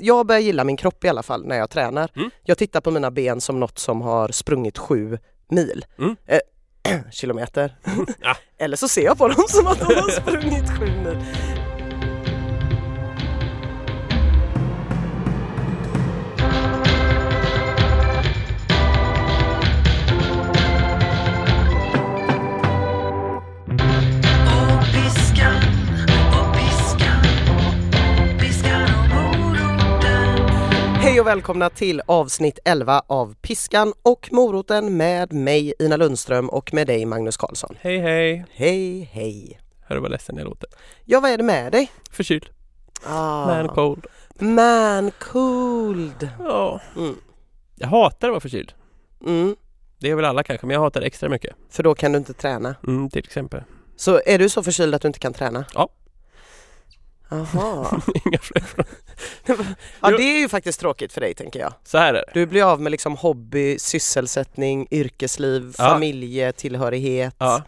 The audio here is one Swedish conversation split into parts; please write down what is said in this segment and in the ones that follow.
jag börjar gilla min kropp i alla fall när jag tränar. Mm. Jag tittar på mina ben som något som har sprungit sju mil. Mm. Eh, kilometer. Ja. Eller så ser jag på dem som att de har sprungit sju mil. Hej och välkomna till avsnitt 11 av Piskan och moroten med mig Ina Lundström och med dig Magnus Karlsson. Hej hej! Hej hej! Hör du vad ledsen jag låter? Ja vad är det med dig? Förkyld. Ah, Man cold. Man cold. Ja. Mm. Jag hatar att vara förkyld. Mm. Det är väl alla kanske, men jag hatar det extra mycket. För då kan du inte träna. Mm, till exempel. Så är du så förkyld att du inte kan träna? Ja. Jaha. Inga fler. Ja det är ju faktiskt tråkigt för dig tänker jag. Så här är det. Du blir av med liksom hobby, sysselsättning, yrkesliv, Ja. familjetillhörighet. Ja.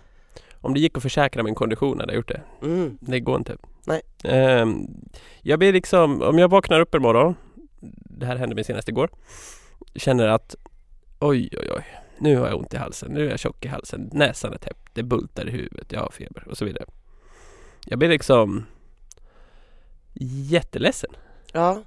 Om det gick att försäkra min kondition hade jag gjort det. Mm. Det går inte. Nej. Ehm, jag blir liksom, om jag vaknar upp en morgon, det här hände mig senast igår, känner att oj oj oj, nu har jag ont i halsen, nu är jag tjock i halsen, näsan är täppt, det bultar i huvudet, jag har feber och så vidare. Jag blir liksom jätteledsen. Ja.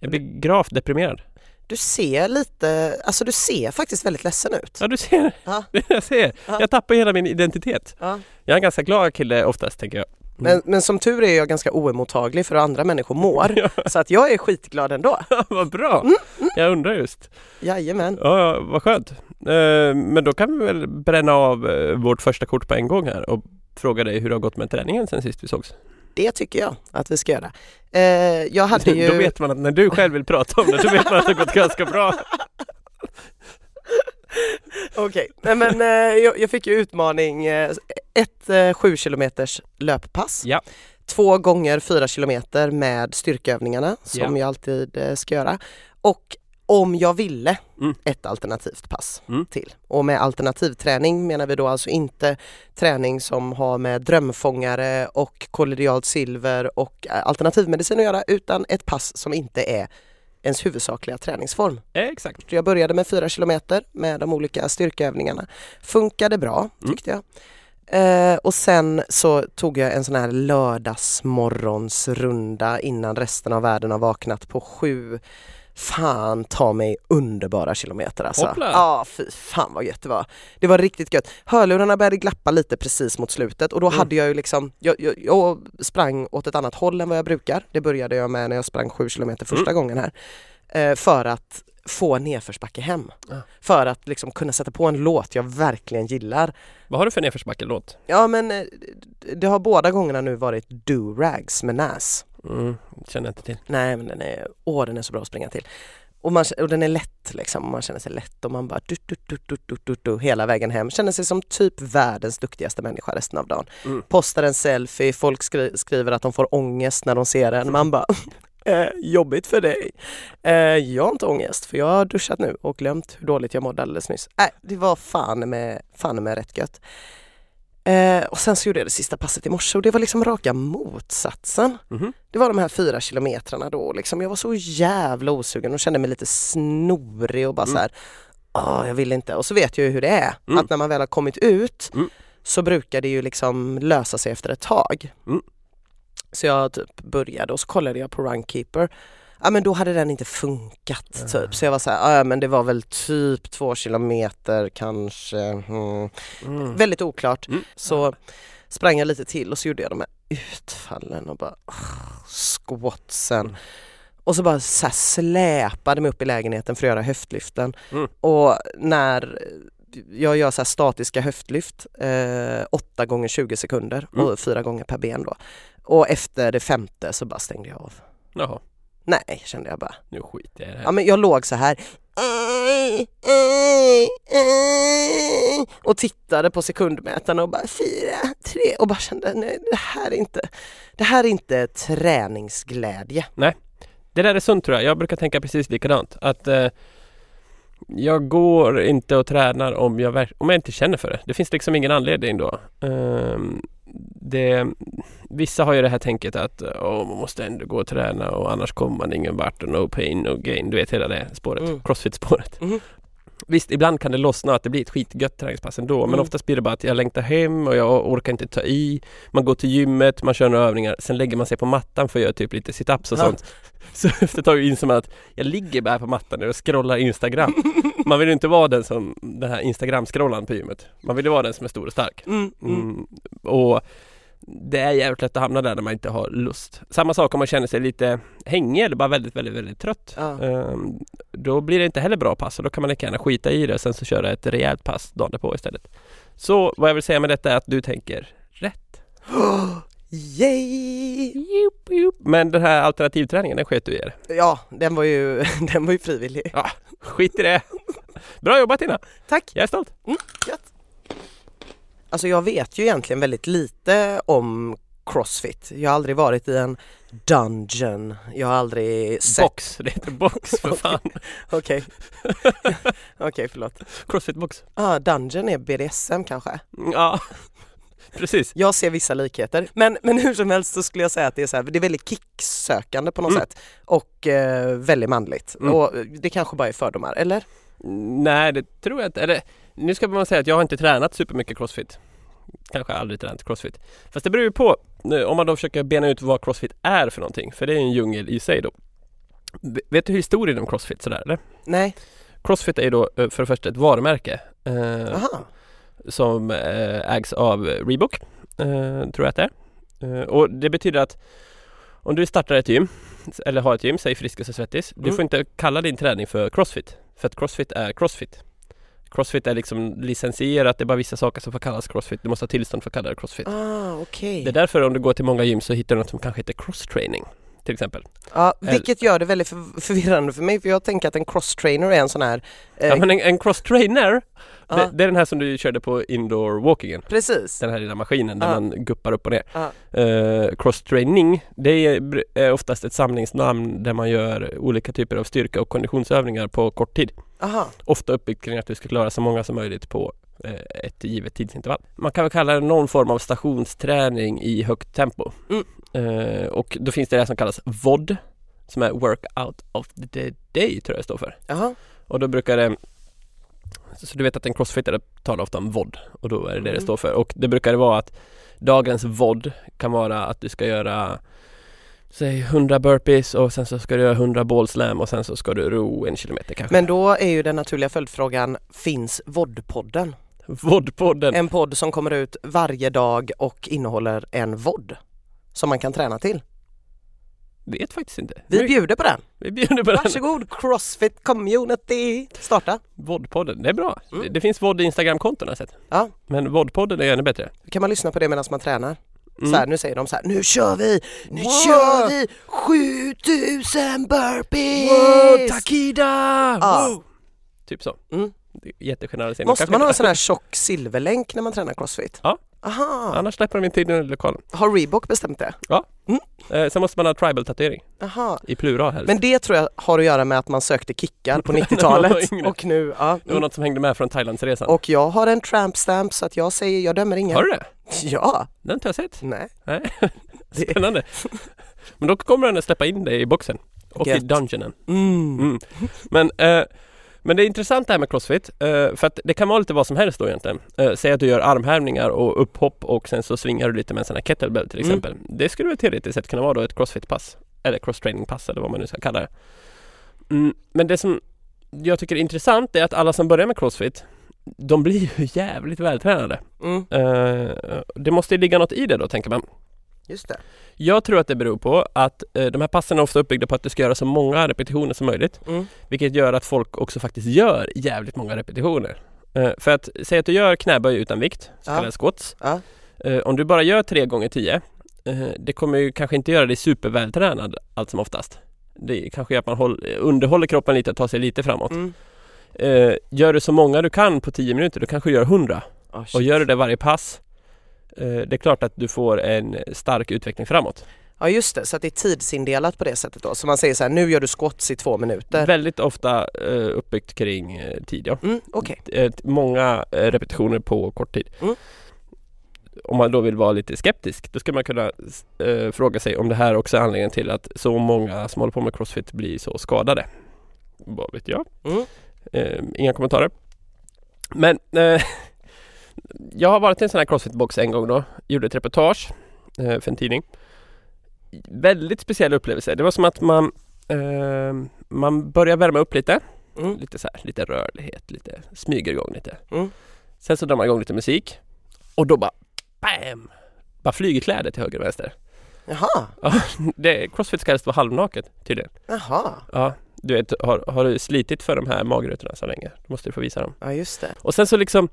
Jag blir gravt deprimerad. Du ser lite, alltså du ser faktiskt väldigt ledsen ut. Ja du ser, Ja. jag ser. Ja. Jag tappar hela min identitet. Ja. Jag är en ganska glad kille oftast tänker jag. Men, men som tur är jag ganska oemottaglig för hur andra människor mår. Ja. Så att jag är skitglad ändå. Vad bra! Mm, Jag undrar just. Jajamän. Ja, ja, vad skönt. Eh, men då kan vi väl bränna av eh, vårt första kort på en gång här och fråga dig hur det har gått med träningen sen sist vi sågs. Det tycker jag att vi ska göra. Eh, jag hade ju... Då vet man att när du själv vill prata om det, då vet man att det gått ganska bra. Okej, Nej, men eh, jag, jag fick ju utmaning, eh, ett eh, 7 kilometers löppass. Ja. Två gånger 4 kilometer med styrkeövningarna som Ja. jag alltid eh, ska göra. Och om jag ville, Mm. ett alternativt pass Mm. till. Och med alternativträning menar vi då alltså inte träning som har med drömfångare och kollodialt silver och eh, alternativmedicin att göra utan ett pass som inte är ens huvudsakliga träningsform. Exakt. Jag började med 4 kilometer med de olika styrkeövningarna. Funkade bra Mm. tyckte jag. Eh, och sen så tog jag en sån här lördagsmorgonsrunda innan resten av världen har vaknat på sju Fan ta mig underbara kilometer alltså. Hoppla. Ja fy fan vad gött det var. Det var riktigt gött. Hörlurarna började glappa lite precis mot slutet och då Mm. hade jag ju liksom, jag, jag, jag sprang åt ett annat håll än vad jag brukar. Det började jag med när jag sprang sju kilometer första Mm. gången här. Eh, för att få nedförsbacke hem. Ja. För att liksom kunna sätta på en låt jag verkligen gillar. Vad har du för nedförsbacke-låt? Ja men eh, det har båda gångerna nu varit Do-Rags med Nas. Mm, känner jag inte till. Nej men den är, åh den är så bra att springa till. Och, man, och den är lätt liksom, man känner sig lätt och man bara du, du, du, du, du, du, du, hela vägen hem. Känner sig som typ världens duktigaste människa resten av dagen. Mm. Postar en selfie, folk skri skriver att de får ångest när de ser den. Man bara eh, jobbigt för dig. Eh, jag har inte ångest för jag har duschat nu och glömt hur dåligt jag mådde alldeles nyss. Äh, det var fan med, fan med rätt gött. Eh, och sen så gjorde jag det sista passet i morse och det var liksom raka motsatsen. Mhm. Det var de här fyra kilometrarna då liksom. Jag var så jävla osugen och kände mig lite snorig och bara Mm. så här. "Åh, jag vill inte. Och så vet jag ju hur det är. Mm. Att när man väl har kommit ut Mm. så brukar det ju liksom lösa sig efter ett tag. Mm. Så jag typ började och så kollade jag på Runkeeper. Ja men då hade den inte funkat Ah. typ. Så jag var så här, ja men det var väl typ två kilometer kanske. Mm. Mm. Väldigt oklart. Mm. Så sprang jag lite till och så gjorde jag de här utfallen och bara oh, squatsen. Mm. Och så bara så här släpade mig upp i lägenheten för att göra höftlyften. Mm. Och när jag gör så statiska höftlyft, eh, 8 gånger 20 sekunder Mm. och fyra gånger per ben då. Och efter det femte så bara stängde jag av. Jaha, Nej, kände jag bara. nu skiter jag i det här. Ja men jag låg så här och tittade på sekundmätarna och bara fyra, tre och bara kände nej det här är inte, det här är inte träningsglädje. Det där är sunt tror jag. Jag brukar tänka precis likadant. Att eh, jag går inte och tränar om jag, om jag inte känner för det. Det finns liksom ingen anledning då. Ehm, det, vissa har ju det här tänket att åh, man måste ändå gå och träna och annars kommer man ingen vart och no pain no gain. Du vet hela det spåret, Mm. crossfit-spåret. Mhm. Visst, ibland kan det lossna att det blir ett skitgött träningspass ändå. Men Mm. oftast blir det bara att jag längtar hem och jag orkar inte ta i. Man går till gymmet, man kör några övningar, sen lägger man sig på mattan för att göra typ lite sit-ups och Ja. sånt. Så efter ett tag inser man att jag ligger bara på mattan nu och scrollar Instagram. Man vill ju inte vara den som den här Instagram-scrollaren på gymmet. Man vill ju vara den som är stor och stark. Mm, mm. Mm. Och det är jävligt lätt att hamna där när man inte har lust. Samma sak om man känner sig lite hängig eller bara väldigt, väldigt, väldigt trött. Ja. Ehm, då blir det inte heller bra pass och då kan man lika gärna skita i det och sen så köra ett rejält pass dagen därpå istället. Så vad jag vill säga med detta är att du tänker rätt. Yay! Jup, jup. Men den här alternativträningen, den sket du i er. Ja, den var ju, den var ju frivillig. Skit i det! Bra jobbat Tina! Tack! Jag är stolt! Gött. Alltså jag vet ju egentligen väldigt lite om Crossfit. Jag har aldrig varit i en dungeon. Jag har aldrig sett... Box, det heter box för fan! Okej. Okej, förlåt. Crossfit box. Ah, dungeon är BDSM kanske? Ja, precis. Jag ser vissa likheter. Men, men hur som helst så skulle jag säga att det är, så här, det är väldigt kicksökande på något Mm. sätt. Och eh, väldigt manligt. Mm. Och det kanske bara är fördomar, eller? Nej, det tror jag inte. Eller, nu ska man säga att jag har inte tränat supermycket crossfit. Kanske aldrig tränat crossfit. Fast det beror ju på om man då försöker bena ut vad crossfit är för någonting. För det är en djungel i sig då. Vet du historien om crossfit sådär eller? Nej? Crossfit är ju då eh, för det första ett varumärke. Eh, Aha. som eh, ägs av Reebok, eh, tror jag att det är. Eh, och det betyder att om du startar ett gym, eller har ett gym, säg Friskis och Svettis. Du Mm. får inte kalla din träning för Crossfit. För att Crossfit är Crossfit. Crossfit är liksom licensierat, det är bara vissa saker som får kallas Crossfit. Du måste ha tillstånd för att kalla det Crossfit. Ah, okej. Det är därför om du går till många gym så hittar du något som kanske heter Cross-training. Till exempel. Ja, vilket gör det väldigt för, förvirrande för mig för jag tänker att en cross-trainer är en sån här... eh, Ja men en, en cross-trainer, ja, det, det är den här som du körde på indoor walkingen. precis. Den här lilla maskinen där Ja. man guppar upp och ner. Ja. Eh, cross-training, det är, är oftast ett samlingsnamn där man gör olika typer av styrka och konditionsövningar på kort tid. Aha. Ofta uppbyggt kring att du ska klara så många som möjligt på eh, ett givet tidsintervall. Man kan väl kalla det någon form av stationsträning i högt tempo. Mm. Eh, och då finns det det som kallas VOD som är Workout of the Day tror jag det står för. Jaha. Och då brukar det Så du vet att en crossfittare talar ofta om VOD och då är det det det Mm. står för. Och det brukar vara att dagens VOD kan vara att du ska göra Säg 100 burpees och sen så ska du göra 100 ballslam och sen så ska du ro en kilometer kanske. Men då är ju den naturliga följdfrågan, finns VOD-podden? VOD-podden. En podd som kommer ut varje dag och innehåller en VOD som man kan träna till. Vet faktiskt inte. Vi bjuder på den. vi bjuder på den. Varsågod Crossfit Community! Starta! VOD-podden, det är bra. Mm. Det, det finns VOD i Instagram-konton har jag sett. Ja. Men VOD-podden är ännu bättre. Då kan man lyssna på det medan man tränar. Mm. Så här, nu säger de så här, nu kör vi! Nu Wow! kör vi 7000 burpees! Wow, Takida! Ja. Wow! Typ så. Mm. Jättegeneralisering. Måste man ha en sån här tjock silverlänk när man tränar crossfit? Ja. Aha, Annars släpper de inte in den i lokalen. har Reebok bestämt det? Eh, sen måste man ha tribal-tatuering. I plural helst. Men det tror jag har att göra med att man sökte kickar på När man 90-talet var yngre. och nu, ja. det var något som hängde med från Thailandsresan. Och jag har en tramp stamp så att jag säger, jag dömer ingen. Har du det? Ja, Den har inte jag sett. nej. Nej. Spännande. Men då kommer den att släppa in dig i boxen. Och i Gött. dungeonen. Mm. Mm. Men, eh, men det är intressant det här med crossfit. Eh, för att det kan vara lite vad som helst då egentligen. Eh, säg att du gör armhävningar och upphopp och sen så svingar du lite med en sån här kettlebell till Mm. exempel. Det skulle väl teoretiskt sett kunna vara då ett crossfit-pass. Eller cross-training-pass eller vad man nu ska kalla det. Mm, men det som jag tycker är intressant är att alla som börjar med crossfit de blir ju jävligt vältränade. Mm. Eh, det måste ju ligga något i det då tänker man. Just det. Jag tror att det beror på att eh, de här passen är ofta uppbyggda på att du ska göra så många repetitioner som möjligt. Mm. Vilket gör att folk också faktiskt gör jävligt många repetitioner. Eh, för att säga att du gör knäböj utan vikt, så Ja. kallade squats. Ja. Eh, om du bara gör 3 gånger 10 eh, det kommer ju kanske inte göra dig supervältränad allt som oftast. Det kanske gör att man håll, underhåller kroppen lite och tar sig lite framåt. Mm. Eh, gör du så många du kan på 10 minuter, då kanske du gör 100. Oh, Och shit. gör du det varje pass, det är klart att du får en stark utveckling framåt. Ja just det, så att det är tidsindelat på det sättet då. Så man säger så här, nu gör du squats i två minuter. Väldigt ofta eh, uppbyggt kring eh, tid ja. Mm. Eh, många eh, repetitioner på kort tid. Mm. om man då vill vara lite skeptisk, då ska man kunna eh, fråga sig om det här också är anledningen till att så många som håller på med Crossfit blir så skadade. Vad vet jag? Mm. Eh, inga kommentarer. Men eh, jag har varit i en sån här Crossfit-box en gång då. Gjorde ett reportage eh, för en tidning. Väldigt speciell upplevelse. Det var som att man eh, man börjar värma upp lite. Mm. Lite så här, lite rörlighet, lite smyger igång lite. Mm. Sen så drar man igång lite musik och då bara BAM! Bara flyger kläder till höger och vänster. Jaha, Det, crossfit ska helst vara halvnaket tydligen. jaha, Ja, du vet, har, har du slitit för de här magrutorna så länge? Då måste du få visa dem. ja just det. Och sen så liksom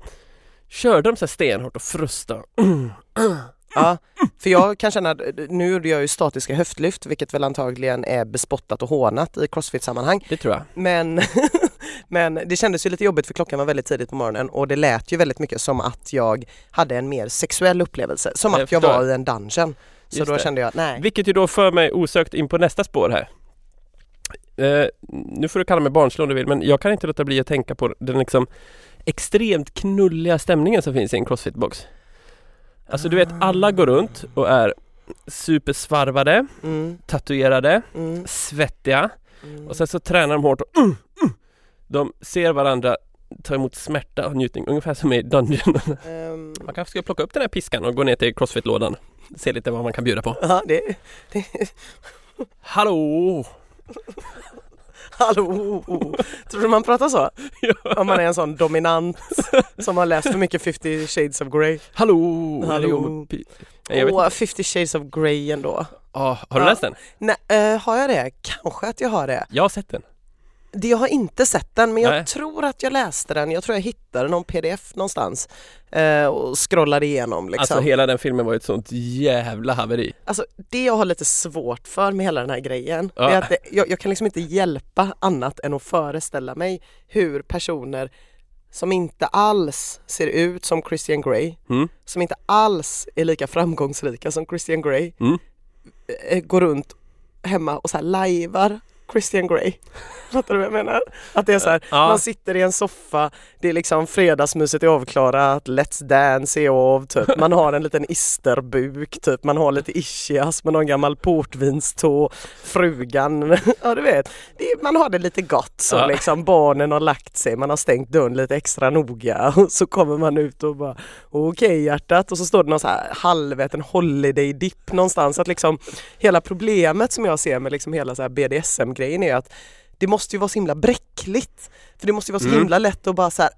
körde de så här stenhårt och frusta. Ja, för jag kan känna, att nu gjorde jag ju statiska höftlyft vilket väl antagligen är bespottat och hånat i crossfit-sammanhang. Det tror jag. Men, men det kändes ju lite jobbigt för klockan var väldigt tidigt på morgonen och det lät ju väldigt mycket som att jag hade en mer sexuell upplevelse. Som Jag att jag var i en dungeon. Så Just då det. kände jag, nej. Vilket ju då för mig osökt in på nästa spår här. Eh, nu får du kalla mig barnslig om du vill men jag kan inte låta bli att tänka på den liksom extremt knulliga stämningen som finns i en crossfit-box. Alltså du vet alla går runt och är supersvarvade, Mm, tatuerade, mm, svettiga mm. och sen så tränar de hårt och mm, mm. de ser varandra ta emot smärta och njutning ungefär som i Dungeon. Ehm, Man kanske ska plocka upp den här piskan och gå ner till crossfit-lådan. Se lite vad man kan bjuda på. ja, det, det, Hallå! Hallå! Tror du man pratar så? Ja. Om man är en sån dominant som har läst för mycket 50 shades of Grey. Hallå! Hallå. Åh, inte. 50 shades of Grey ändå. Ah, har du Ja. läst den? Nej, eh, har jag det? Kanske att jag har det. Jag har sett den. Det. Jag har inte sett den men jag Nej. tror att jag läste den. Jag tror jag hittade någon pdf någonstans eh, och scrollade igenom liksom. Alltså hela den filmen var ju ett sånt jävla haveri. Alltså det jag har lite svårt för med hela den här grejen, Ja. är att det, jag, jag kan liksom inte hjälpa annat än att föreställa mig hur personer som inte alls ser ut som Christian Grey, Mm. som inte alls är lika framgångsrika som Christian Grey, Mm. eh, går runt hemma och så här lajvar Christian Grey. Fattar du vad jag menar? Att det är så här, Ja. man sitter i en soffa, det är liksom fredagsmyset är avklarat, Let's Dance är av, typ. man har en liten isterbuk, typ. man har lite ischias, man har en gammal portvinstå, frugan, ja du vet, det man har det lite gott så Ja. liksom, barnen har lagt sig, man har stängt dörren lite extra noga och så kommer man ut och bara okej hjärtat och så står det någon så här halväten holiday dip någonstans att liksom hela problemet som jag ser med liksom hela så här BDSM-grejen är att det måste ju vara så himla bräckligt. För det måste ju vara så Mm. himla lätt att bara så här,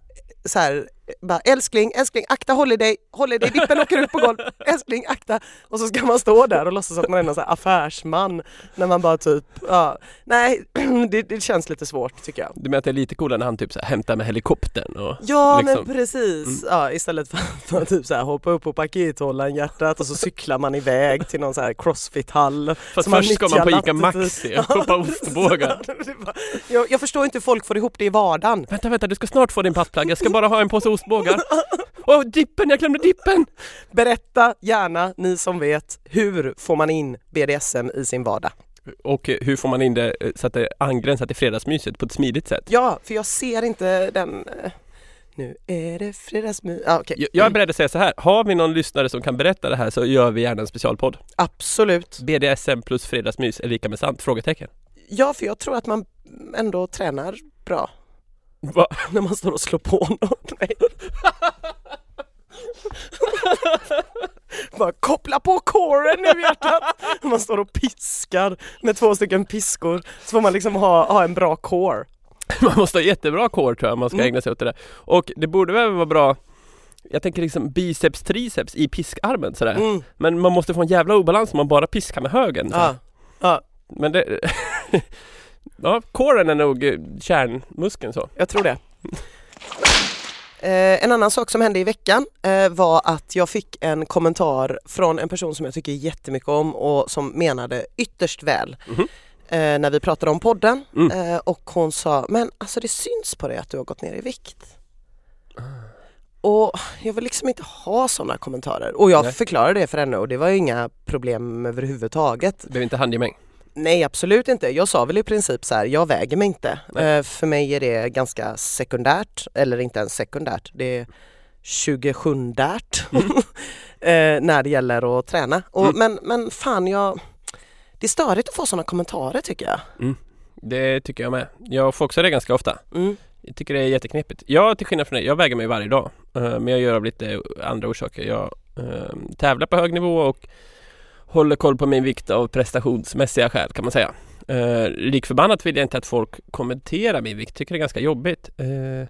så här bara, älskling, älskling, akta holiday, holiday, dippen åker ut på golvet, älskling, akta. Och så ska man stå där och låtsas att man är någon så affärsman när man bara typ, ja, nej, det, det känns lite svårt tycker jag. Du menar att det är lite coolare när han typ så här hämtar med helikoptern och Ja liksom. men precis, Mm. ja, istället för, för att typ så här, hoppa upp på pakethållaren hjärtat och så cyklar man iväg till någon så här crossfit-hall. Man först ska man på Ica. Maxi och shoppa ostbågar. jag, jag förstår inte hur folk får ihop det i vardagen. Vänta, vänta, du ska snart få din pattplagg. Jag ska bara ha en påse ostbågar. Åh, dippen! Jag glömde dippen! Berätta gärna, ni som vet, hur får man in BDSM i sin vardag? Och hur får man in det eh, så att det angränsar till fredagsmyset på ett smidigt sätt? Ja, för jag ser inte den... eh, Nu är det fredagsmys... Ah. Jag- Jag är beredd att säga så här. Har vi någon lyssnare som kan berätta det här så gör vi gärna en specialpodd. Absolut. BDSM plus fredagsmys är lika med sant? Frågetecken. Ja, för jag tror att man ändå tränar bra Va? när man står och slår på någon. Nej. Bara koppla på coren nu hjärtat! Man står och piskar med två stycken piskor så får man liksom ha, ha en bra core. Man måste ha jättebra core tror jag om man ska Mm. ägna sig åt det där. Och det borde väl vara bra jag tänker liksom biceps, triceps i piskarmen sådär. Mm. Men man måste få en jävla obalans om man bara piskar med högen. Ja. Ja, Men det... ja, coren är nog eh, kärnmuskeln så. jag tror det. Eh, en annan sak som hände i veckan eh, var att jag fick en kommentar från en person som jag tycker jättemycket om och som menade ytterst väl Mhm. eh, när vi pratade om podden. Mm. Eh, och hon sa, men alltså det syns på dig att du har gått ner i vikt. Och jag vill liksom inte ha sådana kommentarer. Och jag Nej. förklarade det för henne och det var ju inga problem överhuvudtaget. Det behöver inte handgemäng. Nej absolut inte. Jag sa väl i princip så här, jag väger mig inte. Eh, för mig är det ganska sekundärt, eller inte ens sekundärt. Det, 27 eh, när det gäller att träna. Och, Mm. men, men fan jag, det är störigt att få sådana kommentarer tycker jag. Det tycker jag med. Jag får också det ganska ofta. Mm. Jag tycker det är jätteknepigt. Jag till skillnad från dig, jag väger mig varje dag. Eh, Men jag gör av lite andra orsaker. Jag tävlar på hög nivå och håller koll på min vikt av prestationsmässiga skäl kan man säga. Uh, Likförbannat vill jag inte att folk kommenterar min vikt. Tycker det är ganska jobbigt. Eh,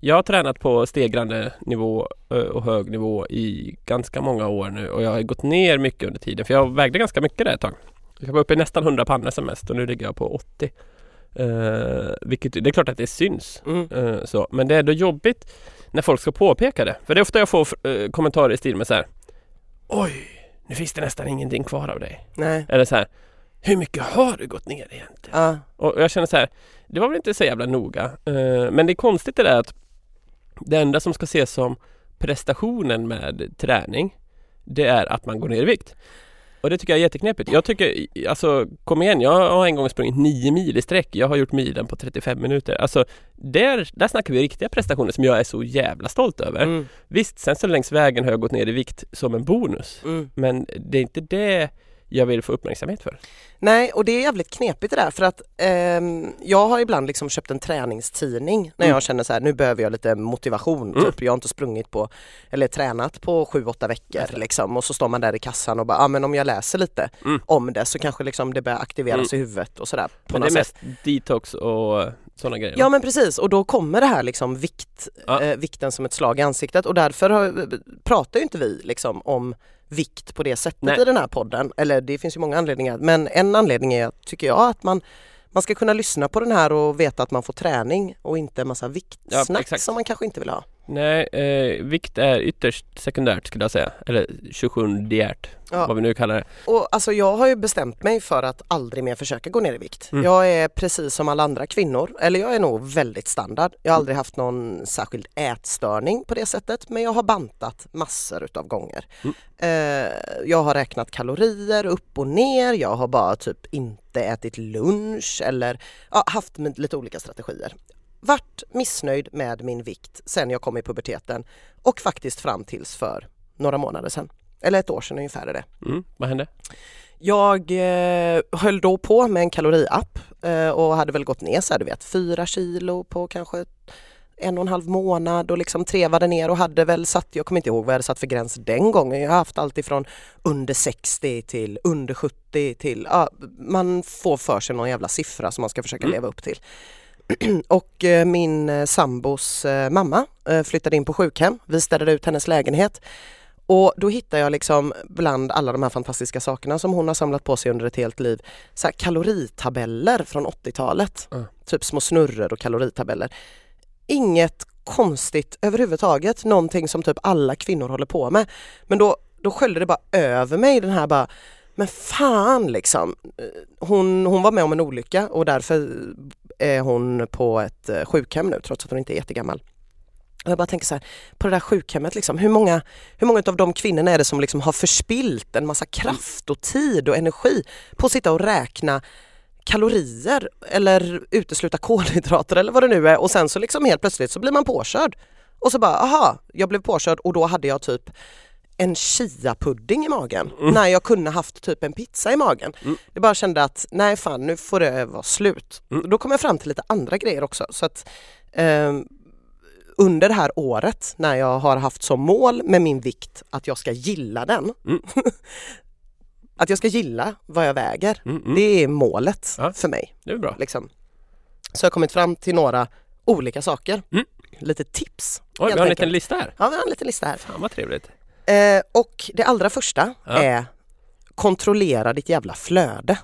jag har tränat på stegrande nivå eh, och hög nivå i ganska många år nu och jag har gått ner mycket under tiden för jag vägde ganska mycket där ett tag. Jag var uppe i nästan 100 pannor som mest och nu ligger jag på 80. Uh, vilket, det är klart att det syns. Mm. Eh, så. Men det är då jobbigt när folk ska påpeka det. För det är ofta jag får eh, kommentarer i stil med så här. Oj, nu finns det nästan ingenting kvar av dig. Nej. Eller så här. Hur mycket har du gått ner egentligen? Ja. Och jag känner så här. Det var väl inte så jävla noga. Eh, men det är konstigt det där att det enda som ska ses som prestationen med träning det är att man går ner i vikt. Och det tycker jag är jätteknepigt. Jag tycker, alltså kom igen, jag har en gång sprungit 9 mil i sträck. Jag har gjort milen på 35 minuter. Alltså där, där snackar vi riktiga prestationer som jag är så jävla stolt över. Mm. Visst, sen så längs vägen har jag gått ner i vikt som en bonus. Mm. Men det är inte det jag vill få uppmärksamhet för. Nej, och det är jävligt knepigt det där för att ehm, jag har ibland liksom köpt en träningstidning när Mm. jag känner så här, nu behöver jag lite motivation. Mm. Typ. Jag har inte sprungit på, eller tränat på sju, åtta veckor det. liksom och så står man där i kassan och bara, ja ah, men om jag läser lite Mm. om det så kanske liksom det börjar aktiveras i huvudet och sådär. På Men det är sätt. mest detox och sådana grejer. Ja men precis och då kommer det här liksom vikt, Ja. eh, vikten som ett slag i ansiktet och därför har, pratar ju inte vi liksom om vikt på det sättet Nej. i den här podden. Eller det finns ju många anledningar men en anledning är tycker jag att man man ska kunna lyssna på den här och veta att man får träning och inte en massa Ja, viktsnack exakt. som man kanske inte vill ha. Nej, eh, vikt är ytterst sekundärt skulle jag säga. Eller 27 diärt, Ja. vad vi nu kallar det. Och alltså jag har ju bestämt mig för att aldrig mer försöka gå ner i vikt. Mm. Jag är precis som alla andra kvinnor, eller jag är nog väldigt standard. Jag har aldrig haft någon särskild ätstörning på det sättet men jag har bantat massor utav gånger. Mm. Eh, jag har räknat kalorier upp och ner, jag har bara typ inte ätit lunch eller ja, haft lite olika strategier. Vart missnöjd med min vikt sen jag kom i puberteten och faktiskt fram tills för några månader sedan. Eller ett år sedan ungefär är det. Mm, vad hände? Jag eh, höll då på med en kaloriapp eh, och hade väl gått ner så här, du vet, fyra kilo på kanske en och en halv månad och liksom trevade ner och hade väl satt, jag kommer inte ihåg vad jag hade satt för gräns den gången. Jag har haft allt ifrån under 60 till under 70 till, ja, man får för sig någon jävla siffra som man ska försöka Mm. leva upp till. och eh, min eh, sambos eh, mamma flyttade in på sjukhem. Vi städade ut hennes lägenhet och då hittar jag liksom bland alla de här fantastiska sakerna som hon har samlat på sig under ett helt liv, så kaloritabeller från 80-talet. Mm. Typ små snurror och kaloritabeller. Inget konstigt överhuvudtaget, någonting som typ alla kvinnor håller på med. Men då, då sköljde det bara över mig den här bara, men fan liksom. Hon, hon var med om en olycka och därför är hon på ett eh, sjukhem nu trots att hon inte är jättegammal. Och jag bara tänker så här, på det där sjukhemmet, liksom, hur många, hur många av de kvinnorna är det som liksom har förspilt en massa kraft och tid och energi på att sitta och räkna kalorier eller utesluta kolhydrater eller vad det nu är och sen så liksom helt plötsligt så blir man påkörd. Och så bara, aha, jag blev påkörd och då hade jag typ en chia-pudding i magen när jag kunde haft typ en pizza i magen. Mm. Jag bara kände att nej fan nu får det vara slut. Mm. Då kom jag fram till lite andra grejer också. Så att, ehm, under det här året när jag har haft som mål med min vikt att jag ska gilla den. Mm. att jag ska gilla vad jag väger. Mm, mm. Det är målet Ja. för mig. Det är bra. Liksom. Så jag har kommit fram till några olika saker. Mm. Lite tips. Oj, vi har en enkelt. liten lista här. Ja, vi har en liten lista här. Fan vad trevligt. Eh, och det allra första Ja. är kontrollera ditt jävla flöde.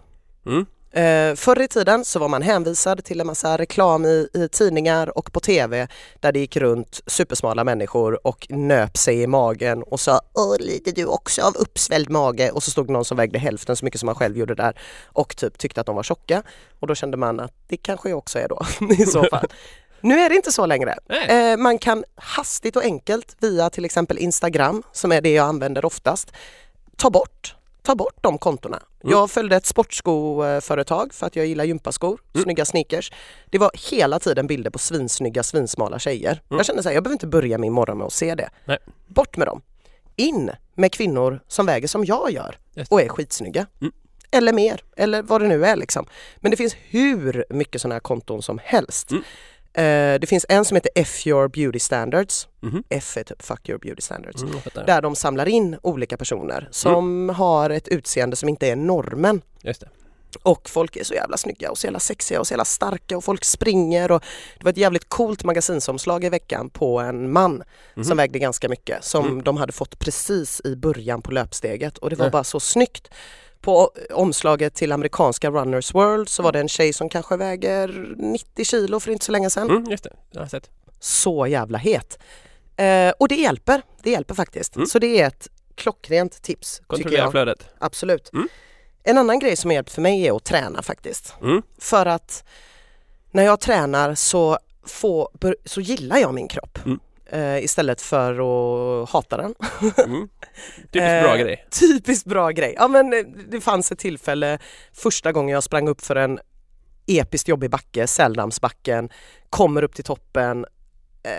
Mm. Eh, förr i tiden så var man hänvisad till en massa reklam i, i tidningar och på tv där det gick runt supersmala människor och nöp sig i magen och sa Åh, lider du också av uppsvälld mage? Och så stod någon som vägde hälften så mycket som man själv gjorde där och typ tyckte att de var tjocka. Och då kände man att det kanske jag också är då i så fall. Nu är det inte så längre. Eh, man kan hastigt och enkelt via till exempel Instagram, som är det jag använder oftast, ta bort ta bort de kontona. Mm. Jag följde ett sportskoföretag för att jag gillar gympaskor, Mm. snygga sneakers. Det var hela tiden bilder på svinsnygga, svinsmala tjejer. Mm. Jag kände så här, jag behöver inte börja min morgon med att se det. Nej. Bort med dem. In med kvinnor som väger som jag gör och är skitsnygga. Mm. Eller mer, eller vad det nu är liksom. Men det finns hur mycket sådana här konton som helst. Mm. Eh, det finns en som heter F your beauty standards. Mhm. F är typ fuck your beauty standards. Mm. Där de samlar in olika personer som har ett utseende som inte är normen. Just det. Och folk är så jävla snygga och så jävla sexiga och så jävla starka och folk springer och det var ett jävligt coolt magasinsomslag i veckan på en man Mhm. som vägde ganska mycket som Mm. de hade fått precis i början på löpsteget och det var Nej. bara så snyggt. På omslaget till amerikanska Runners World så var det en tjej som kanske väger 90 kilo för inte så länge sedan. Mm, just det, jag har sett. Så jävla het. Eh, och det hjälper, det hjälper faktiskt. Mm. Så det är ett klockrent tips Kontrollera jag. flödet. Absolut. Mm. En annan grej som har hjälpt för mig är att träna faktiskt. Mm. För att när jag tränar så, får, så gillar jag min kropp. Mm. Eh, istället för att hata den. Mm. Typiskt bra Eh, grej. Typiskt bra grej. Ja, men eh, det fanns ett tillfälle första gången jag sprang upp för en episkt jobbig backe, Säldamsbacken, kommer upp till toppen, eh,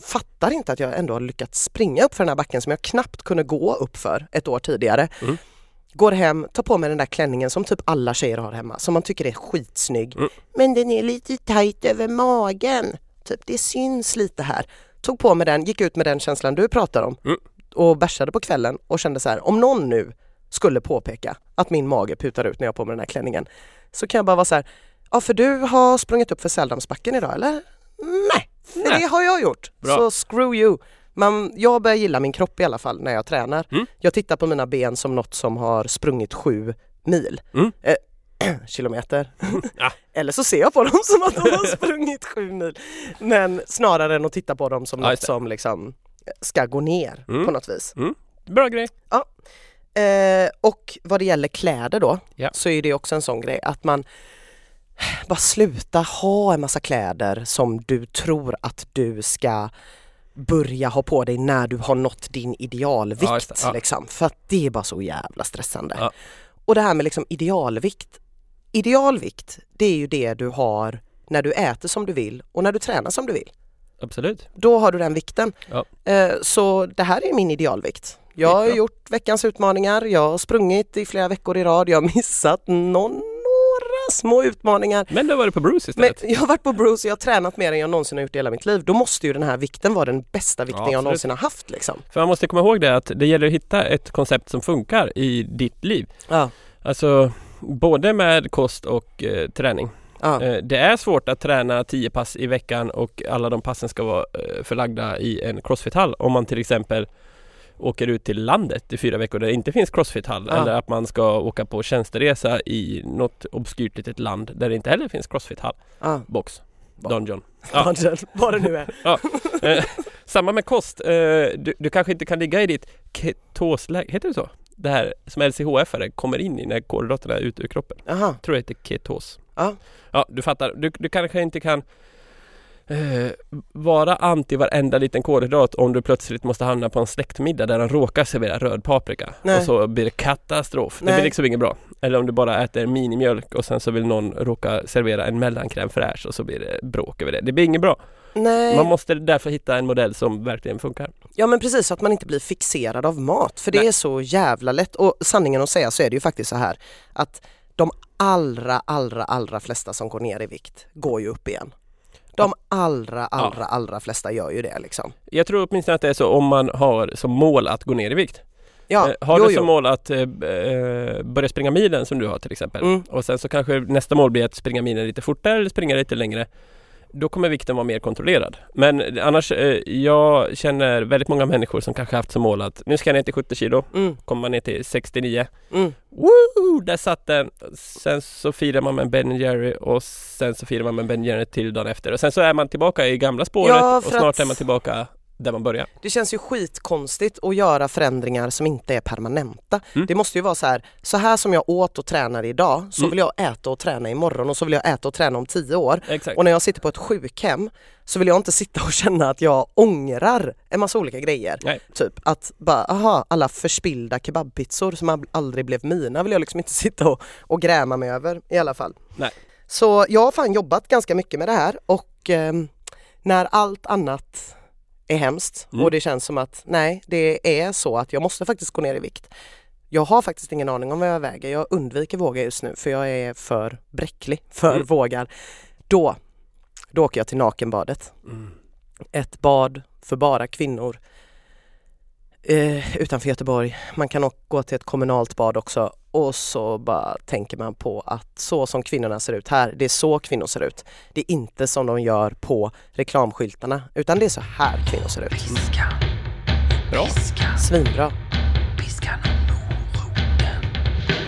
fattar inte att jag ändå har lyckats springa upp för den här backen som jag knappt kunde gå upp för ett år tidigare. Mm. Går hem, tar på mig den där klänningen som typ alla tjejer har hemma, som man tycker är skitsnygg. Mm. Men den är lite tajt över magen. Typ, det syns lite här. Tog på mig den, gick ut med den känslan du pratar om Mm. och bärsade på kvällen och kände så här, om någon nu skulle påpeka att min mage putar ut när jag har på mig den här klänningen så kan jag bara vara så här, ja för du har sprungit upp för Säldamsbacken idag eller? Nej, för Nej. det har jag gjort. Bra. Så screw you. Men jag börjar gilla min kropp i alla fall när jag tränar. Mm. Jag tittar på mina ben som något som har sprungit sju mil. Mm. Eh, kilometer. Ja. Eller så ser jag på dem som att de har sprungit sju mil. Men snarare än att titta på dem som Ja, något som liksom ska gå ner Mm. på något vis. Bra grej. Eh, och vad det gäller kläder då Ja. så är det också en sån grej att man bara sluta ha en massa kläder som du tror att du ska börja ha på dig när du har nått din idealvikt. Ja. Ja. liksom, för att det är bara så jävla stressande. Ja. Och det här med liksom idealvikt. Idealvikt, det är ju det du har när du äter som du vill och när du tränar som du vill. Absolut. Då har du den vikten. Ja. Eh, Så det här är min idealvikt. Jag har gjort veckans utmaningar, jag har sprungit i flera veckor i rad, jag har missat någon, några små utmaningar. Men du har varit på Bruce Men istället. jag har varit på Bruce och jag har tränat mer än jag någonsin har gjort i hela mitt liv. Då måste ju den här vikten vara den bästa vikten Ja, jag någonsin har haft. Liksom. För man måste komma ihåg det att det gäller att hitta ett koncept som funkar i ditt liv. Ja. Alltså både med kost och eh, träning. Ja. Eh, det är svårt att träna 10 pass i veckan och alla de passen ska vara eh, förlagda i en crossfit-hall. Om man till exempel åker ut till landet i fyra veckor där det inte finns crossfit-hall. Ja. Eller att man ska åka på tjänsteresa i något obskyrt litet land där det inte heller finns crossfit-hall. Ja. Box. Dungeon. Ja. Vad det nu är. Eh, samma med kost. Eh, du, du kanske inte kan ligga i ditt ketosläge, heter det så? Det här som LCHF-are kommer in i när kolhydraterna är ute ur kroppen. Jaha. tror det heter ketos. Ja. Ja, du fattar. Du, du kanske inte kan eh, vara anti varenda liten kolhydrat om du plötsligt måste hamna på en släktmiddag där de råkar servera röd paprika. Nej. Och så blir det katastrof. Det Nej. blir liksom inget bra. Eller om du bara äter minimjölk och sen så vill någon råka servera en mellankräm fräsch och så blir det bråk över det. Det blir inget bra. Nej. Man måste därför hitta en modell som verkligen funkar. Ja men precis så att man inte blir fixerad av mat för det Nej. är så jävla lätt och sanningen att säga så är det ju faktiskt så här att de allra allra allra flesta som går ner i vikt går ju upp igen. De allra allra allra flesta gör ju det liksom. Jag tror åtminstone att det är så om man har som mål att gå ner i vikt. Ja, Eh, har jo, du som jo. mål att eh, eh, börja springa milen som du har till exempel Mm. och sen så kanske nästa mål blir att springa milen lite fortare eller springa lite längre. Då kommer vikten vara mer kontrollerad. Men annars, eh, jag känner väldigt många människor som kanske haft som mål att nu ska jag ner till 70 kilo, Mm, kommer man ner till 69. mm. Woo! Där satt den! Sen så firar man med Ben Jerry och sen så firar man med Ben Jerry till dagen efter och sen så är man tillbaka i gamla spåret Ja, och snart att- är man tillbaka där man börjar. Det känns ju skitkonstigt att göra förändringar som inte är permanenta. Mm. Det måste ju vara så här, så här som jag åt och tränar idag så Mm. vill jag äta och träna imorgon och så vill jag äta och träna om tio år. Exakt. Och när jag sitter på ett sjukhem så vill jag inte sitta och känna att jag ångrar en massa olika grejer. Nej. Typ att bara, aha, alla förspillda kebabpizzor som al- aldrig blev mina vill jag liksom inte sitta och, och gräma mig över i alla fall. Nej. Så jag har fan jobbat ganska mycket med det här och ehm, när allt annat är hemskt Mm. och det känns som att nej, det är så att jag måste faktiskt gå ner i vikt. Jag har faktiskt ingen aning om vad jag väger. Jag undviker våga just nu för jag är för bräcklig för Mm. vågar. Då, då åker jag till nakenbadet. Mm. Ett bad för bara kvinnor eh, utanför Göteborg. Man kan gå till ett kommunalt bad också och så bara tänker man på att så som kvinnorna ser ut här, det är så kvinnor ser ut. Det är inte som de gör på reklamskyltarna utan det är så här kvinnor ser ut. Piskan, Bra. Svinbra.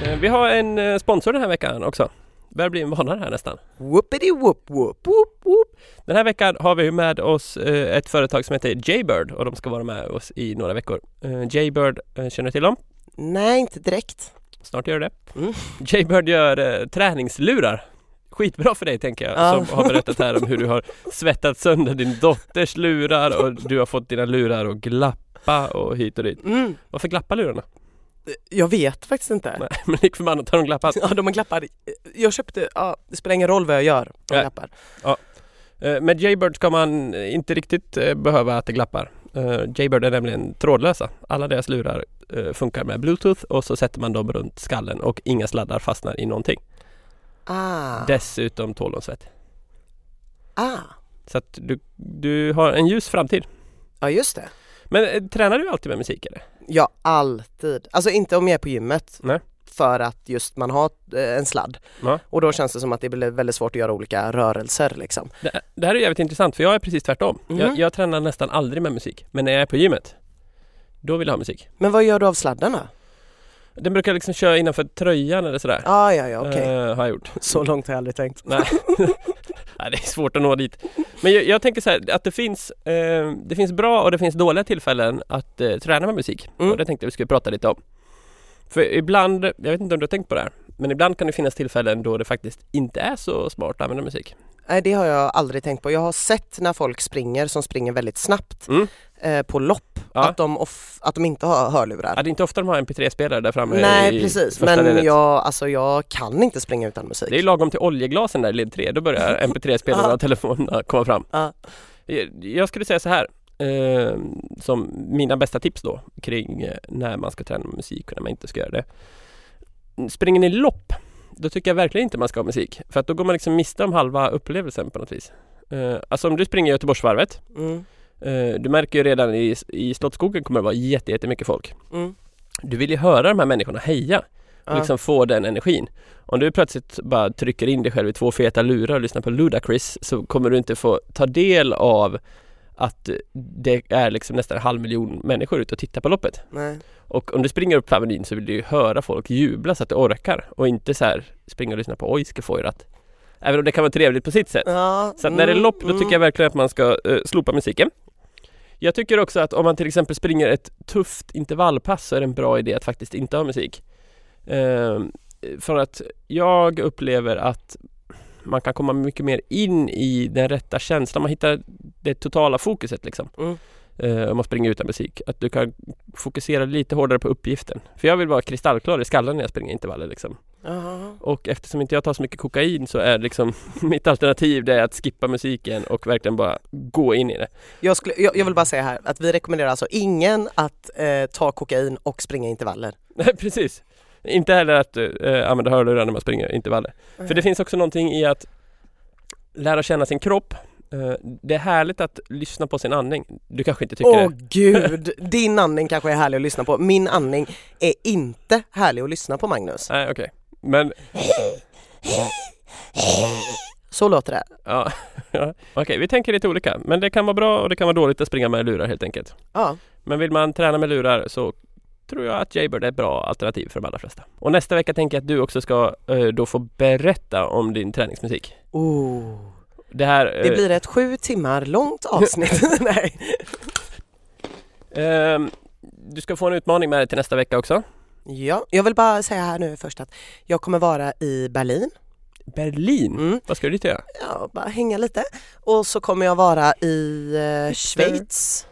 Eh, Vi har en eh, sponsor den här veckan också. Börjar bli en vana här nästan. Whoopity whoop whoop whoop whoop. Den här veckan har vi med oss eh, ett företag som heter Jaybird och de ska vara med oss i några veckor. Jaybird, känner du till dem? Nej, inte direkt. Snart gör det. Mm. Jaybird gör eh, träningslurar. Skitbra för dig tänker jag Ja. som har berättat här om hur du har svettat sönder din dotters lurar och du har fått dina lurar att glappa och hit och dit. Mm. Varför glappar lurarna? Jag vet faktiskt inte. Nej, men lik förbannat har de glappat. Ja, de är glappade. Jag köpte, ja, det spelar ingen roll vad jag gör, de Nej. glappar. Eh, Med Jaybird ska man inte riktigt eh, behöva att det glappar. Eh, Jaybird är nämligen trådlösa. Alla deras lurar eh, funkar med bluetooth och så sätter man dem runt skallen och inga sladdar fastnar i någonting. Ah, Dessutom tål de svett. ah. Så att du, du har en ljus framtid. ja just det. Men eh, tränar du alltid med musik eller? Ja, alltid. Alltså inte om jag är på gymmet. Nej. För att just man har eh, en sladd. Ja. Och då känns det som att det blir väldigt svårt att göra olika rörelser liksom. Det, det här är jävligt intressant för jag är precis tvärtom. Mhm. Jag, jag tränar nästan aldrig med musik. Men när jag är på gymmet, då vill jag ha musik. Men vad gör du av sladden då? Den brukar jag liksom köra innanför tröjan eller sådär. Ah, ja, ja, okej. Eh, har jag gjort. Så långt har jag aldrig tänkt. Nej. Nej, det är svårt att nå dit. Men jag, jag tänker så här att det finns, eh, det finns bra och det finns dåliga tillfällen att eh, träna med musik. Mm. Och det tänkte jag vi skulle prata lite om. För ibland, jag vet inte om du har tänkt på det här, men ibland kan det finnas tillfällen då det faktiskt inte är så smart att använda musik. Nej, det har jag aldrig tänkt på. Jag har sett när folk springer som springer väldigt snabbt Mm. eh, på lopp Ja. att, de off- att de inte har hörlurar. Ja, det är inte ofta de har MP3-spelare där framme Nej i precis, men ledet. jag, alltså, jag kan inte springa utan musik. Det är lagom till oljeglasen där i led 3, då börjar MP3-spelarna Ja. och telefonerna komma fram. Ja. Jag- skulle säga så här, eh, som mina bästa tips då kring eh, när man ska träna med musik och när man inte ska göra det. Springer ni lopp, då tycker jag verkligen inte man ska ha musik. För att då går man liksom miste om halva upplevelsen på något vis. Eh, alltså om du springer Göteborgsvarvet, Mm. eh, du märker ju redan i, i Slottsskogen kommer det vara jätte, jättemycket folk. Mm. Du vill ju höra de här människorna heja och Ja. liksom få den energin. Om du plötsligt bara trycker in dig själv i två feta lurar och lyssnar på Ludacris så kommer du inte få ta del av att det är liksom nästan en halv miljon människor ute och tittar på loppet. Nej. Och om du springer upp på Avenyn så vill du ju höra folk jubla så att du orkar och inte så här springa och lyssna på oj ska få att Även om det kan vara trevligt på sitt sätt. Ja, Så att när det är mm, lopp då mm. tycker jag verkligen att man ska eh, slopa musiken. Jag tycker också att om man till exempel springer ett tufft intervallpass så är det en bra idé att faktiskt inte ha musik. Ehm, för att jag upplever att man kan komma mycket mer in i den rätta känslan. Man hittar det totala fokuset liksom. Mm. Eh, om man springer utan musik. Att du kan fokusera lite hårdare på uppgiften. För jag vill vara kristallklar i skallen när jag springer intervaller liksom. Jaha. Och eftersom inte jag tar så mycket kokain så är liksom mitt alternativ det är att skippa musiken och verkligen bara gå in i det. Jag, skulle, jag, jag vill bara säga här att vi rekommenderar alltså ingen att eh, ta kokain och springa intervaller. Nej precis. Inte heller att eh, använda hörlurar när man springer intervaller. För det finns också någonting i att lära känna sin kropp. Eh, det är härligt att lyssna på sin andning. Du kanske inte tycker Åh det? gud, din andning kanske är härlig att lyssna på. Min andning är inte härlig att lyssna på Magnus. Nej okej. Men Så låter det. ja, okej vi tänker lite olika. Men det kan vara bra och det kan vara dåligt att springa med lurar helt enkelt. Ja. Men vill man träna med lurar så tror jag att Jaybird är ett bra alternativ för de allra flesta. Och nästa vecka tänker jag att du också ska eh, då få berätta om din träningsmusik. Oh. Det här... Det eh, blir ett sju timmar långt avsnitt. Nej. Ehm, du ska få en utmaning med dig till nästa vecka också. Ja, jag vill bara säga här nu först att jag kommer vara i Berlin. Berlin? Mm. Vad ska du dit göra? Ja, bara hänga lite. Och så kommer jag vara i eh, Schweiz.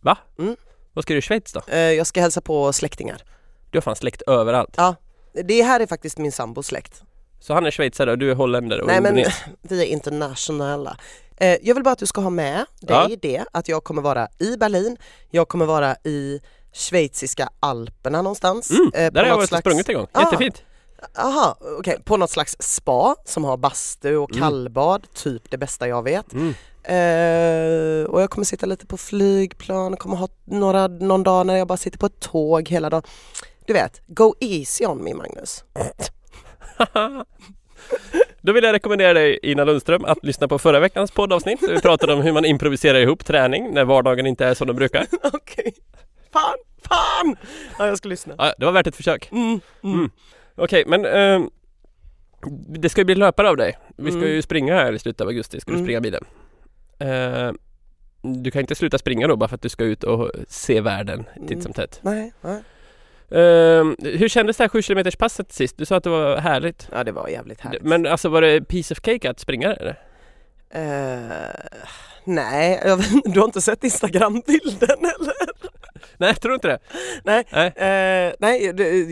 Va? Mm. Vad ska du i Schweiz då? Eh, jag ska hälsa på släktingar. Du har fan släkt överallt. Det här är faktiskt min sambos släkt. Så han är schweizare och du är holländare och Nej men vi är internationella. Eh, jag vill bara att du ska ha med dig det att jag kommer vara i Berlin, jag kommer vara i schweiziska alperna någonstans. Mm, eh, där har jag varit och sprungit en gång. Ah. Jättefint. Aha, okej, på något slags spa som har bastu och Mm. kallbad, typ det bästa jag vet. Mm. Eh, och jag kommer sitta lite på flygplan, kommer ha några, någon dag när jag bara sitter på ett tåg hela dagen. Du vet, go easy on me Magnus. Då vill jag rekommendera dig Ina Lundström att lyssna på förra veckans poddavsnitt. Vi pratade om hur man improviserar ihop träning när vardagen inte är som den brukar. Okej, fan, fan! Ja, jag ska lyssna. Ja, det var värt ett försök. Mm, mm. Mm. Okej, men ehm, det ska ju bli löpare av dig. Vi ska Mm. ju springa här i slutet av augusti. Ska du Mm. springa bilen? Eh, du kan inte sluta springa då bara för att du ska ut och se världen titt Mm. som tätt. Nej, nej. Ehm, hur kändes det här 7 km passet sist? Du sa att det var härligt. Ja det var jävligt härligt. Men alltså var det piece of cake att springa det, eller? Eh, nej, du har inte sett Instagram-bilden eller? Nej, jag tror inte det. Nej, Nej. eh, nej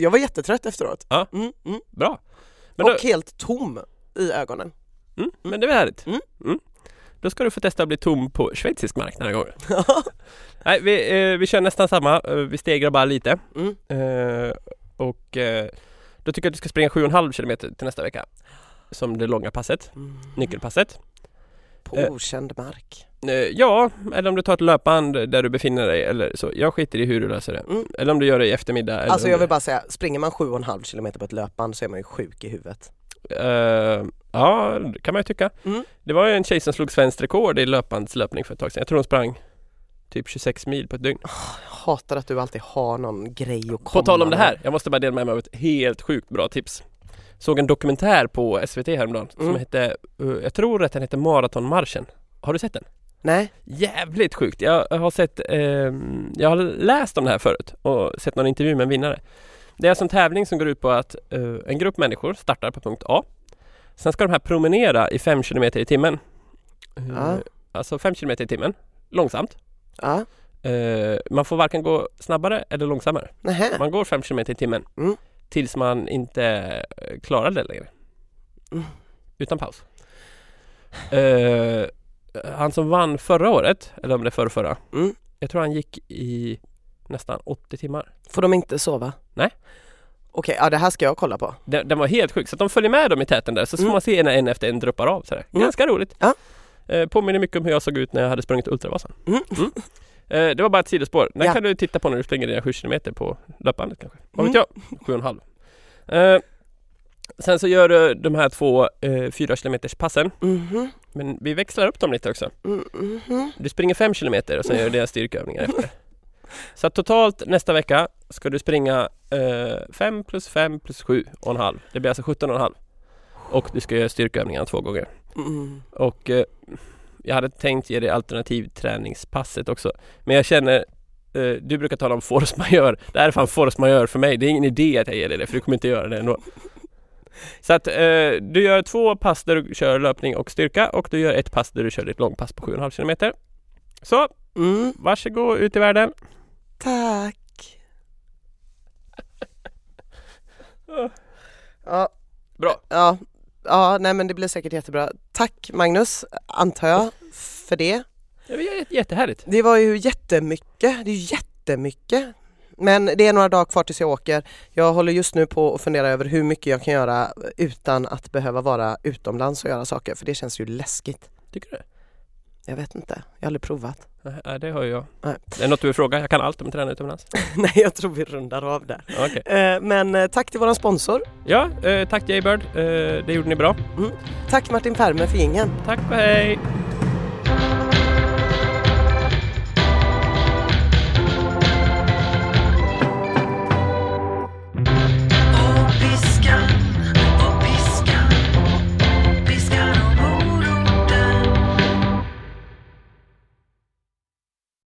jag var jättetrött efteråt. Ja. Mm, mm. Bra. Men då, Och helt tom i ögonen. mm, men det var härligt. Då ska du få testa att bli tom på schweizisk mark den här gången. Nej, vi, eh, vi kör nästan samma. Eh, vi stegrar bara lite. Mm. Eh, och eh, då tycker jag att du ska springa 7,5 km till nästa vecka. Som det långa passet, Mm. nyckelpasset. På Eh. okänd mark. Eh, ja, eller om du tar ett löpband där du befinner dig eller så. Jag skiter i hur du löser det. Mm. Eller om du gör det i eftermiddag. Eller Alltså jag vill bara säga, springer man 7,5 km på ett löpband så är man ju sjuk i huvudet. Eh, ja, det kan man ju tycka. Mm. Det var ju en tjej som slog svenskt rekord i löpbandslöpning för ett tag sedan. Jag tror hon sprang typ 26 mil på ett dygn. Jag hatar att du alltid har någon grej att komma På tal om det här, jag måste bara dela med mig av ett helt sjukt bra tips. Såg en dokumentär på SVT häromdagen som Mm. hette, eh, jag tror att den heter Maratonmarschen. Har du sett den? Nej, Jävligt sjukt. Jag har sett, ehm, jag har läst om det här förut och sett någon intervju med en vinnare. Det är alltså en tävling som går ut på att eh, en grupp människor startar på punkt A. Sen ska de här promenera i 5 km i timmen. Eh, Ja. Alltså 5 km i timmen, långsamt. ja, Eh, man får varken gå snabbare eller långsammare. nähä. Man går 5 km i timmen Mm. tills man inte klarar det längre. Mm. Utan paus. Han som vann förra året, eller om det förra, förra. Mm. Jag tror han gick i nästan 80 timmar. Får de inte sova? Nej. Okej, ja det här ska jag kolla på. Den, den var helt sjuk. Så de följer med dem i täten där så får Mm. man se när en efter en droppar av. Sådär. Mm. Ganska roligt. Ja. Eh, påminner mycket om hur jag såg ut när jag hade sprungit Ultravasan. Mm. Eh, det var bara ett sidospår. Den Ja. kan du titta på när du springer dina 7 km på löpbandet kanske. Vad Mm. vet jag? 7,5. Eh, sen så gör du de här två eh, 4 km passen. Mhm, Men vi växlar upp dem lite också. mm, mhm. Du springer 5 km och sen gör du dina styrkeövningar efter. Så totalt nästa vecka ska du springa 5 plus 5 plus 7 och en halv. Det blir alltså 17 och en halv. Och du ska göra styrkeövningarna två gånger. Mm. Och eh, jag hade tänkt ge dig alternativträningspasset också. Men jag känner eh, du brukar tala om force majeure. Det här är fan force majeure för mig. Det är ingen idé att jag ger dig det för du kommer inte göra det ändå. Så att eh, du gör två pass där du kör löpning och styrka och du gör ett pass där du kör ditt långpass på 7,5 km. Så, Mm. varsågod ut i världen. Tack. Ja, Bra. ja, ja, nej men det blir säkert jättebra. Tack Magnus, antar jag, för det. Det var jä- jättehärligt. Det var ju jättemycket, det är ju jättemycket. Men det är några dagar kvar tills jag åker. Jag håller just nu på att fundera över hur mycket jag kan göra utan att behöva vara utomlands och göra saker, för det känns ju läskigt. Tycker du? Jag vet inte, jag har aldrig provat. Nej, det har jag. Nej. Det är något du vill fråga? Jag kan allt om att träna utomlands. Nej, jag tror vi rundar av där. Okej. Eh, Men eh, tack till våran sponsor. Ja, eh, tack Jaybird. Det gjorde ni bra. Tack Martin Ferme för jingeln. Tack och hej!